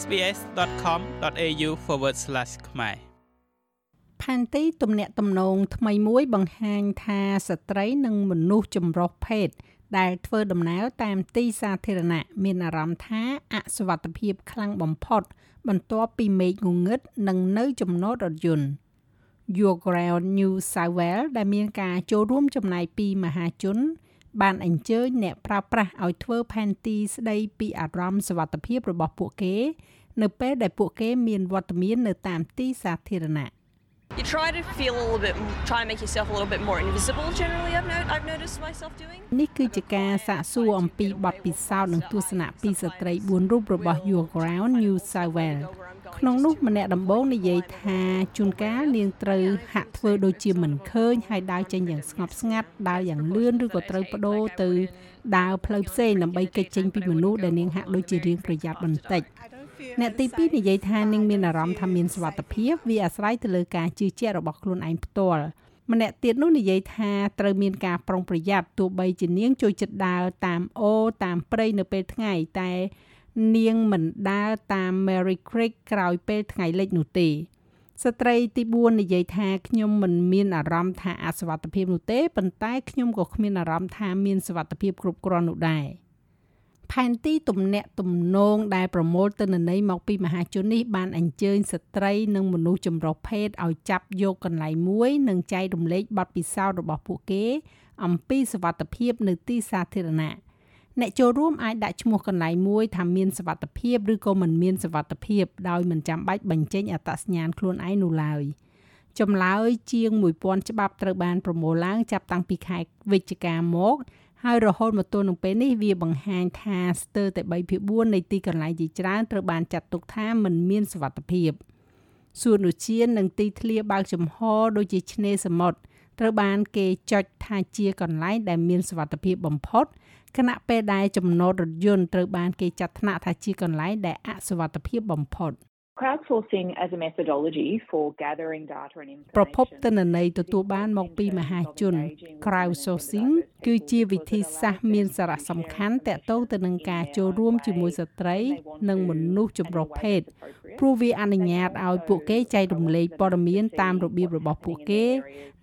sbs.com.au/ ខ្មែរផែនទីទំនាក់ទំនងថ្មីមួយបង្ហាញថាស្ត្រីនិងមនុស្សចម្រុះភេទដែលធ្វើដំណើរតាមទីសាធារណៈមានអារម្មណ៍ថាអសុវត្ថិភាពខ្លាំងបំផុត បន្ទាប់ពីមេឃងងឹតនិងនៅចំណតរថយន្ត Your Ground New South Wales ដែលមានការចូលរួមចំណាយពីមហាជន បានអញ្ជើញអ្នកប្រើប្រាស់ឲ្យធ្វើផែនទីស្ដីពីអារម្មណ៍សុវត្ថិភាពរបស់ពួកគេ នៅពេលដែលពួកគេមានវត្តមាននៅតាមទីសាធារណៈ You try to feel a little bit try and make yourself a little bit more invisible generally I've no, I've noticed myself doing នេះគឺជាការសាកសួរអំពីបទពិសោធន៍និងទស្សនៈពីស្ត្រី4រូបរបស់ Your Ground New South Wales ក្នុងនោះម្នាក់ដំបូងនិយាយថាជួនកាលនាងត្រូវហាក់ធ្វើដូចជាមិនឃើញហើយដើរចេញយ៉ាងស្ងប់ស្ងាត់ដើរយ៉ាងលឿនឬក៏ត្រូវបដូរទៅដើរផ្លូវផ្សេងដើម្បីគេចចេញពីមនុស្សដែលនាងហាក់ដូចជារៀងប្រយ័ត្នបន្តិច អ្នកទី2និយាយថានាងមានអារម្មណ៍ថាមានសុវត្ថិភាពវាអាស្រ័យទៅលើការជឿជាក់របស់ខ្លួនឯងផ្ទាល់ម្នាក់ទៀតនោះនិយាយថាត្រូវមានការប្រុងប្រយ័ត្នទោះបីជានាងចូលចិត្តដើរតាមអូតាមព្រៃនៅពេលថ្ងៃតែនាងមិនដើរតាម Mary Creek ក្រោយពេលថ្ងៃលិចនោះទេស្ត្រីទី4និយាយថាខ្ញុំមិនមានអារម្មណ៍ថាអសុវត្ថិភាពនោះទេប៉ុន្តែខ្ញុំក៏គ្មានអារម្មណ៍ថាមានសុវត្ថិភាពគ្រប់គ្រាន់នោះដែរ។ ផែនទីទំនាក់ទំនងដែលប្រមូលទិន្នន័យមកពីមហាជននេះបានអញ្ជើញស្ត្រីនិងមនុស្សចម្រុះភេទឲ្យចាប់យកកន្លែងមួយនិងចែករំលែកបទពិសោធន៍របស់ពួកគេ អំពីសវត្ថភាពនៅទីសាធារណៈអ្នកចូលរួមអាចដាក់ឈ្មោះកន្លែងមួយថាមានសវត្ថភាពឬក៏មិនមានសវត្ថភាពដោយមិនចាំបាច់បញ្ចេញអត្តសញ្ញាណខ្លួនឯងនោះឡើយចម្លើយជាង1000ច្បាប់ត្រូវបានប្រមូលឡើងចាប់តាំងពីខែវិច្ឆិកាមក ហើយរហូតមកទល់នឹងពេលនេះវាបង្ហាញថាស្ទើរតែ3ភាគ4នៃទីកន្លែងជាច្រើនត្រូវបានចាត់ទុកថាមិនមានសុវត្ថិភាពសួនឧទ្យាននិងទីធ្លាបើកចំហដូចជាឆ្នេរសមុទ្រត្រូវបានគេចុចថាជាកន្លែងដែលមានសុវត្ថិភាពបំផុតខណៈពេលដែលចំណតរថយន្តត្រូវបានគេចាត់ថ្នាក់ថាជាកន្លែងដែលអសុវត្ថិភាពបំផុត Crowdsourcing as a methodology for gathering data and information ប្រភពទិន្នន័យទទួលបានមកពីមហាជន crowdsourcing គឺជាវិធីសាស្ត្រមានសារៈសំខាន់ទាក់ទងទៅនឹងការចូលរួមជាមួយស្ត្រី និងមនុស្សចម្រុះភេទព្រោះវាអនុញ្ញាតឲ្យពួកគេចែករំលែកព័ត៌មានតាមរបៀបរបស់ពួកគេ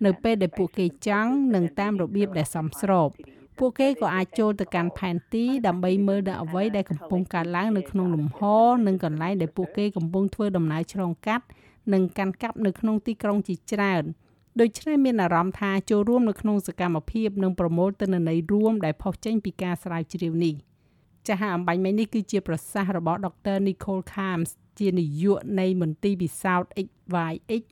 នៅពេលដែលពួកគេចង់និងតាមរបៀបដែលសមស្រប ពួកគេក៏អាចចូលទៅកាន់ផែនទីដើម្បីមើលដល់អ្វីដែលកំពុងកើតឡើងនៅក្នុងលំហនិងកន្លែងដែលពួកគេកំពុងធ្វើដំណើរឆ្លងកាត់និងកាន់កាប់នៅក្នុងទីក្រុងជាច្រើនដូច្នេះមានអារម្មណ៍ថាចូលរួមនៅក្នុងសកម្មភាពនិងប្រមូលទិន្នន័យរួមដែលផុសចេញពីការស្រាវជ្រាវនេះចាស់អំបញ្ញមិញនេះគឺជាប្រសាសន៍របស់ Dr. Nicole Kams ជានាយកនៃមន្ទីរពិសោធន៍ XYX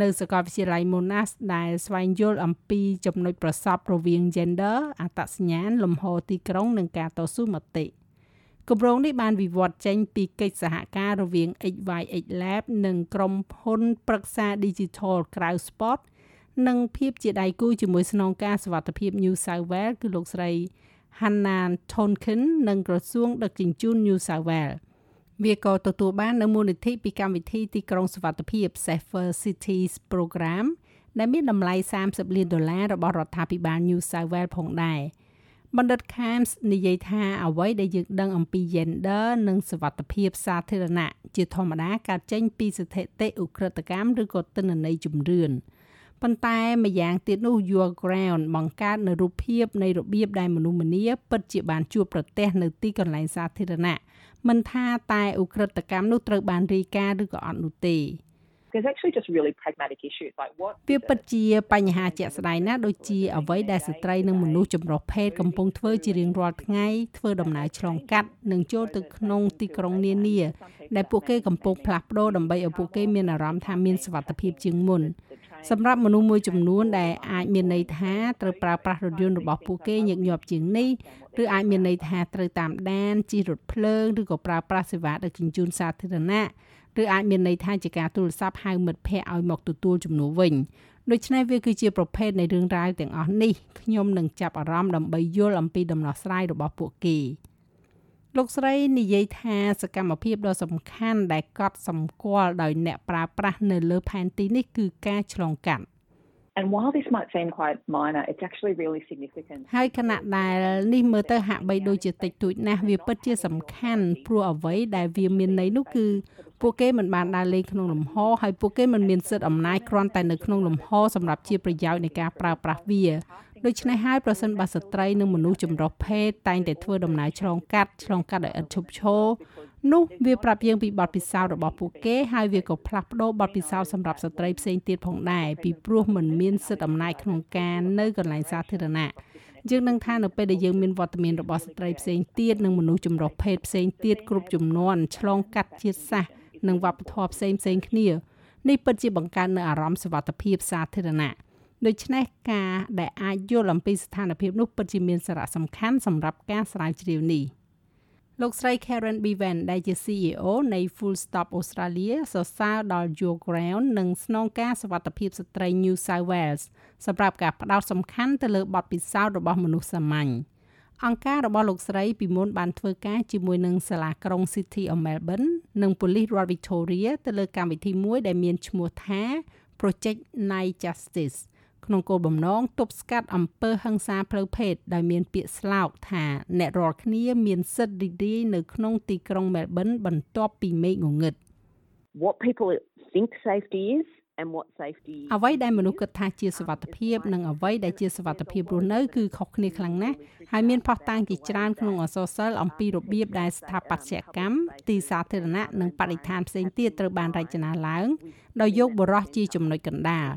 នៅសាកលវិទ្យាល័យ Monash ដែលស្វែងយល់អំពីចំណុចប្រសពរវាង gender អត្តសញ្ញាណលំហទីក្រុងនិងការតស៊ូមតិគម្រោងនេះបានវិវត្តចេញពីកិច្ចសហការរវាង XYX Lab និងក្រុមហ៊ុនប្រឹក្សា Digital Crowdspot និងភាពជាដៃគូជាមួយស្នងការសវត្ថភាព New South Wales គឺលោកស្រី Hannah Tonkin និងក្រសួងដឹកជញ្ជូន New South Wales វាក៏ទទួលបាននៅមូលនិធិពីកម្មវិធីទីក្រុងសុវត្ថិភាព Safer Cities Program ដែលមានតម្លៃ30លានដុល្លាររបស់រដ្ឋាភិបាល New South Wales ផងដែរបណ្ឌិត Kams និយាយថាអ្វីដែលយើងដឹងអំពី gender និងសុវត្ថិភាពសាធារណៈជាធម្មតាកើតចេញពីស្ថិតិឧក្រិដ្ឋកម្មឬក៏ទិន្នន័យជំរឿន ប៉ុន្តែម្យ៉ាងទៀតនោះ Your Ground បង្កើតនៅរូបភាពនៃរបៀបដែលមនុស្សម្នាពិតជាបានជួបប្រទះនៅទីកន្លែងសាធារណៈមិនថាតែឧក្រិដ្ឋកម្មនោះត្រូវបានរាយការណ៍ឬក៏អត់នោះទេ There's actually just really pragmatic issues like what វាពិតជាបញ្ហាជាក់ស្ដែងណាស់ដូចជាអ្វីដែលស្ត្រីនិងមនុស្សចម្រុះភេទកំពុងធ្វើជារៀងរាល់ថ្ងៃធ្វើដំណើរឆ្លងកាត់និងចូលទៅក្នុងទីក្រុងនានាដែលពួកគេកំពុងផ្លាស់ប្ដូរដើម្បីឲ្យពួកគេមានអារម្មណ៍ថាមានសុវត្ថិភាពជាងមុន សម្រាប់មនុស្សមួយចំនួនដែលអាចមានន័យថាត្រូវប្រើប្រាស់រថយន្តរបស់ពួកគេញឹកញាប់ជាងនេះឬអាចមានន័យថាត្រូវតាមដានជិះរថភ្លើងឬក៏ប្រើប្រាស់សេវាដឹកជញ្ជូនសាធារណៈឬអាចមានន័យថាជាការទូរស័ព្ទហៅមិត្តភ័ក្តិឲ្យមកទទួលជំនួសវិញដូច្នេះវាគឺជាប្រភេទនៃរឿងរ៉ាវទាំងអស់នេះខ្ញុំនឹងចាប់អារម្មណ៍ដើម្បីយល់អំពីដំណោះស្រាយរបស់ពួកគេ លោកស្រីនិយាយថាសកម្មភាពដ៏សំខាន់ដែលកត់សម្គាល់ដោយអ្នកប្រើប្រាស់នៅលើផែនទីនេះគឺការឆ្លងកាត់ And while this might seem quite minor, it's actually really significant. ហើយខណៈដែលនេះមើលទៅហាក់បីដូចជាតិចតួចណាស់វាពិតជាសំខាន់ព្រោះអ្វីដែលវាមានន័យនោះគឺពួកគេមិនបានដើរលេងក្នុងលំហហើយពួកគេមិនមានសិទ្ធិអំណាចគ្រាន់តែនៅក្នុងលំហសម្រាប់ជាប្រយោជន៍នៃការប្រើប្រាស់វា ដូច្នេះហើយប្រសិនបើស្ត្រីនិងមនុស្សចម្រុះភេទតែងតែធ្វើដំណើរឆ្លងកាត់ឆ្លងកាត់ដោយឥតឈប់ឈរនោះវាប្រាប់យើងពីបទពិសោធន៍របស់ពួកគេហើយវាក៏ផ្លាស់ប្ដូរបទពិសោធន៍សម្រាប់ស្ត្រីផ្សេងទៀតផងដែរពីព្រោះមិនមានសិទ្ធិអំណាចក្នុងការនៅកន្លែងសាធារណៈយើងនឹងថានៅពេលដែលយើងមានវត្តមានរបស់ស្ត្រីផ្សេងទៀតនិងមនុស្សចម្រុះភេទផ្សេងទៀតគ្រប់ចំនួនឆ្លងកាត់ជាតិសាសន៍និងវប្បធម៌ផ្សេងផ្សេងគ្នានេះពិតជាបង្កើននូវអារម្មណ៍សុវត្ថិភាពសាធារណៈ ដូច្នេះការដែលអាចយល់អំពីស្ថានភាពនោះពិតជាមានសារៈសំខាន់សម្រាប់ការស្រាវជ្រាវនេះលោកស្រី Karen Bevan ដែលជា CEO នៃ Full Stop Australia សរសើរដល់ Your Ground និងស្នងការសវត្ថភាពស្ត្រី New South Wales សម្រាប់ការផ្ដោតសំខាន់ទៅលើបទពិសោធន៍របស់មនុស្សសាមញ្ញអង្គការរបស់លោកស្រីពីមុនបានធ្វើការជាមួយនឹងសាលាក្រុង City of Melbourne និងប៉ូលីសរដ្ឋ Victoria ទៅលើកម្មវិធីមួយដែលមានឈ្មោះថា Project Night Justice ក្នុងគោលបំណងទប់ស្កាត់អំពើហិង្សាផ្លូវភេទដោយមានពាក្យស្លោកថាអ្នករាល់គ្នាមានសិទ្ធិរីករាយនៅក្នុងទីក្រុង Melbourne បន្ទាប់ពីមេឃងងឹត What people think safety is and what safety អ្វីដែលមនុស្សគិតថាជាសុវត្ថិភាពនិងអ្វីដែលជាសុវត្ថិភាពរស់នៅគឺខុសគ្នាខ្លាំងណាស់ហើយមានផុសតាងជាច្រើនក្នុងអសរសិល្ប៍អំពីរបៀបដែលស្ថាបត្យកម្មទីសាធារណៈនិងបរិស្ថានផ្សេងទៀតត្រូវបានរចនាឡើងដោយយកបុរសជាចំណុចកណ្ដាល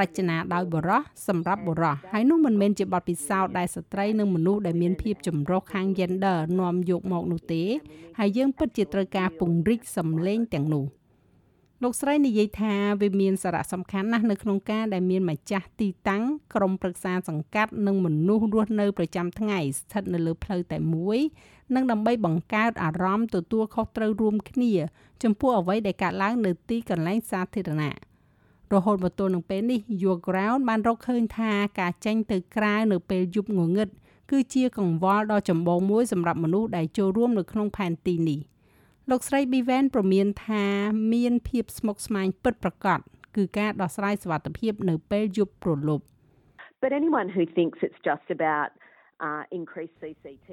រចនាដោយបុរសសម្រាប់បុរសហើយនោះមិនមែនជាបទពិសោធន៍ដែលស្ត្រីនិងមនុស្សដែលមានភាពចម្រុះខាង gender នាំយកមកនោះទេហើយយើងពិតជាត្រូវការពង្រីកសម្លេងទាំងនោះ។ លោកស្រីនិយាយថាវាមានសារៈសំខាន់ណាស់នៅក្នុងការដែលមានម្ចាស់ទីតាំងក្រុមប្រឹក្សាសង្កាត់និងមនុស្សរស់នៅប្រចាំថ្ងៃស្ថិតនៅលើផ្លូវតែមួយនិងដើម្បីបង្កើតអារម្មណ៍ទទួលខុសត្រូវរួមគ្នា ចំពោះអ្វីដែលកើតឡើងនៅទីកន្លែងសាធារណៈរហូតមកទល់នឹងពេលនេះ Your Ground បានរកឃើញថាការចេញទៅក្រៅនៅពេលយប់ងងឹតគឺជាកង្វល់ដ៏ចម្បងមួយសម្រាប់មនុស្សដែលចូលរួមនៅក្នុងផែនទីនេះ លោកស្រី Biven ប្រមានថាមានភាពស្មុគស្មាញពិតប្រាកដគឺការដោះស្រាយសវត្ថិភាពនៅពេលយប់ព្រលប់ But anyone who thinks it's just about uh increase CCTV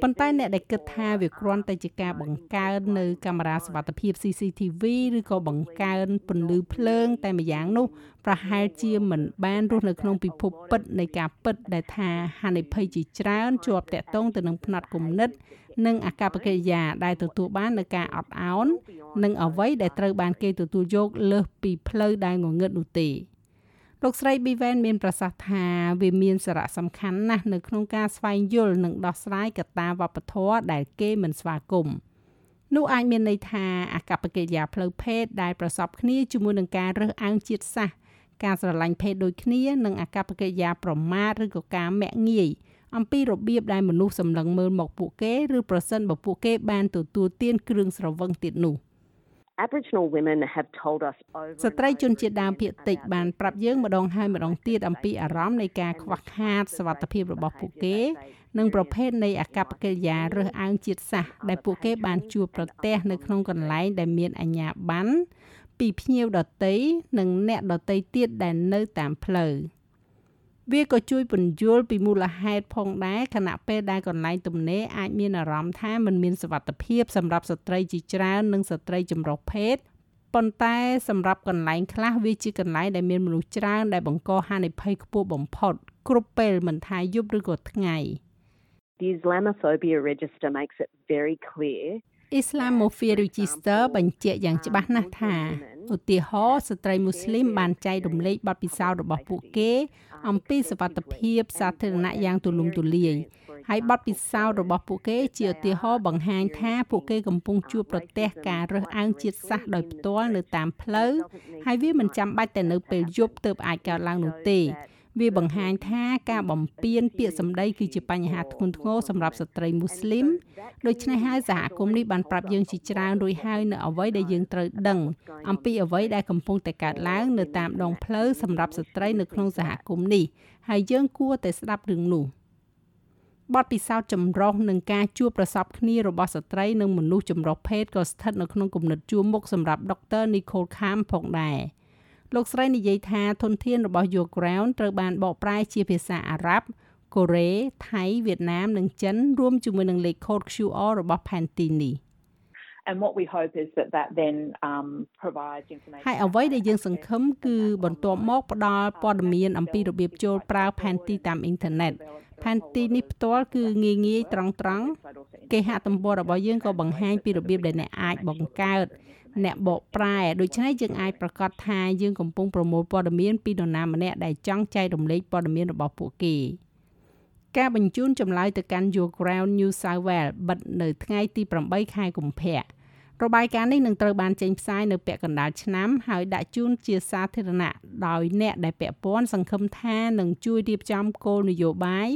ប៉ុន្តែអ្នកដែលគិតថាវាគ្រាន់តែជាការបង្កើននៅកាមេរ៉ាសវត្ថិភាព CCTV ឬក៏បង្កើនពន្លឺភ្លើង តែម្យ៉ាងនោះប្រហែលជាមិនបានរស់នៅក្នុងពិភពពិតនៃការពិតដែលថាហានិភ័យជាច្រើនជាប់តាក់ទងទៅនឹងផ្នត់គំនិត និងអាកប្បកិរិយាដែលទទួលបាននៅការអត់ឱននិងអ្វីដែលត្រូវបានគេទទួលយកលើសពីផ្លូវដែលងងឹតនោះទេ លោកស្រី Biven មានប្រសាសន៍ថាវាមានសារៈសំខាន់ណាស់នៅក្នុងការស្វែងយល់និងដោះស្រាយកត្តាវប្បធម៌ដែលគេមិនស្វាគមន៍នោះអាចមានន័យថាអាកប្បកិរិយាផ្លូវភេទដែលប្រសពគ្នាជាមួយនឹងការរើសអើងជាតិសាសន៍ការស្រឡាញ់ភេទដូចគ្នានិងអាកប្បកិរិយាប្រមាថឬក៏ការមាក់ងាយអំពីរបៀបដែលមនុស្សសម្លឹងមើលមកពួកគេឬប្រសិនបើពួកគេបានទទួលទានគ្រឿងស្រវឹងទៀតនោះ Aboriginal women have told us over ស្ត្រីជនជាតិដើមភាគតិចបានប្រាប់យើងម្ដងហើយម្ដងទៀតអំពីអារម្មណ៍នៃការខ្វះខាតសវត្ថិភាពរបស់ពួកគេ និងប្រភេទនៃអកប្បកិរិយារើសអើងជាតិសាសន៍ដែលពួកគេបានជួបប្រទះនៅក្នុងកន្លែងដែលមានអាជ្ញាប័ណ្ណពីភ្ញៀវដតីនិងអ្នកដតីទៀតដែលនៅតាមផ្លូវ។ វាក៏ជួយពន្យល់ពីមូលហេតុផងដែរខណៈពេលដែលកន្លែងទំនេរអាចមានអារម្មណ៍ថាมันមានសវត្ថភាពសម្រាប់ស្ត្រីជាច្រើននិងស្ត្រីចម្រុះភេទប៉ុន្តែសម្រាប់កន្លែងខ្លះវាជាកន្លែងដែលមានមនុស្សច្រើនដែលបង្កហានិភ័យខ្ពស់បំផុតគ្រប់ពេលមិនថាយប់ឬក៏ថ្ងៃ The Islamophobia register makes it very clear Islamophobia Register បញ្ជាក់យ៉ាងច្បាស់ណាស់ថា ឧទាហរណ៍ស្ត្រីមូស្លីមបានចែករំលែកបទពិសោធន៍របស់ពួកគេ អំពីសវត្ថភាពសាធារណៈយ៉ាងទូលំទូលាយហើយបទពិសោធន៍របស់ពួកគេជាឧទាហរណ៍បង្ហាញថាពួកគេកំពុងជួបប្រទះការរើសអើងជាតិសាសន៍ដោយផ្ទាល់នៅតាមផ្លូវហើយវាមិនចាំបាច់តែនៅពេលយប់ទើបអាចកើតឡើងនោះទេ វាបង្ហាញថាការបំពានពាក្យសម្ដីគឺជាបញ្ហាធ្ងន់ធ្ងរសម្រាប់ស្ត្រីមូស្លីមដូច្នេះហើយសហគមន៍នេះបានប្រាប់យើងជាច្រើនរួចហើយនៅអ្វីដែលយើងត្រូវដឹងអំពីអ្វីដែលកំពុងតែកើតឡើងនៅតាមដងផ្លូវសម្រាប់ស្ត្រីនៅក្នុងសហគមន៍នេះហើយយើងគួរតែស្ដាប់រឿងនោះបទពិសោធន៍ចម្រុះនឹងការជួបប្រសពគ្នារបស់ស្ត្រីនិងមនុស្សចម្រុះភេទក៏ស្ថិតនៅក្នុងគំនិតជួរមុខសម្រាប់ដុកទ័រ Nicole Kham ផងដែរ លោកស្រីនិយាយថាធនធានរបស់ Yoground ត្រូវបានបកប្រែជាភាសាអារ៉ាប់កូរ៉េថៃវៀតណាមនិងចិនរួមជាមួយនឹងលេខកូដ QR របស់ Panty នេះ And what we hope is that that then um, provides information. ហើយអ្វីដែលយើងសង្ឃឹមគឺបន្ទាប់មកផ្ដល់ព័ត៌មានអំពីរបៀបចូលប្រើផែនទីតាមអ៊ីនធឺណិតផែនទីនេះផ្ទាល់គឺងាយងាយត្រង់ត្រង់គេហទំព័ររបស់យើងក៏បង្ហាញពីរបៀបដែលអ្នកអាចបង្កើត អ្នកបកប្រែដូច្នេះយើងអាចប្រកាសថាយើងកំពុងប្រមូលព័ត៌មានពីនរណាម្នាក់ដែលចង់ចែករំលែកព័ត៌មានរបស់ពួកគេការបញ្ជូនចម្លើយទៅកាន់ Your Ground New South Wales បិទនៅថ្ងៃទី8ខែកុម្ភៈរបាយការណ៍នេះនឹងត្រូវបានចេញផ្សាយនៅពាក់កណ្ដាលឆ្នាំហើយដាក់ជូនជាសាធារណៈដោយអ្នកដែលពាក់ព័ន្ធសង្ឃឹមថានឹងជួយរៀបចំគោលនយោបាយ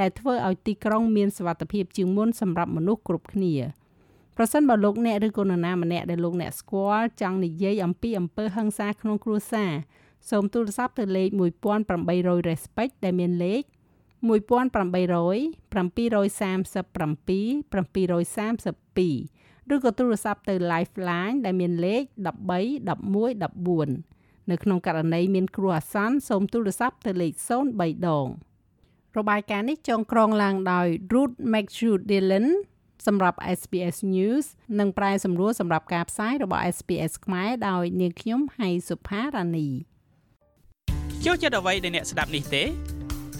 ដែលធ្វើឲ្យទីក្រុងមានសុវត្ថិភាពជាងមុនសម្រាប់មនុស្សគ្រប់គ្នា ប្រសិនបើលោកអ្នកឬក៏នរណាម្នាក់ដែលលោកអ្នកស្គាល់ចង់និយាយអំពីអំពើហិង្សាក្នុងគ្រួសារសូមទូរស័ព្ទទៅលេខ1800 respect ដែលមានលេខ1800 737 732ឬក៏ទូរស័ព្ទទៅ Lifeline ដែលមានលេខ13 11 14នៅក្នុងករណីមានគ្រោះអាសន្នសូមទូរស័ព្ទទៅលេខ03ដងរបាយការណ៍នេះចងក្រងឡើងដោយ Ruth McHugh Dillon សម្រាប់ SPS News និងប្រែសម្រួលសម្រាប់ការផ្សាយរបស់ SPS ខ្មែរដោយនាងខ្ញុំហៃសុផារ៉ានីចូលចិត្តអ្វីដែលអ្នកស្ដាប់នេះទេ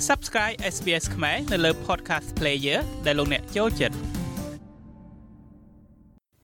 Subscribe SPS ខ្មែរនៅលើ Podcast Player ដែលលោកអ្នកចូលចិត្ត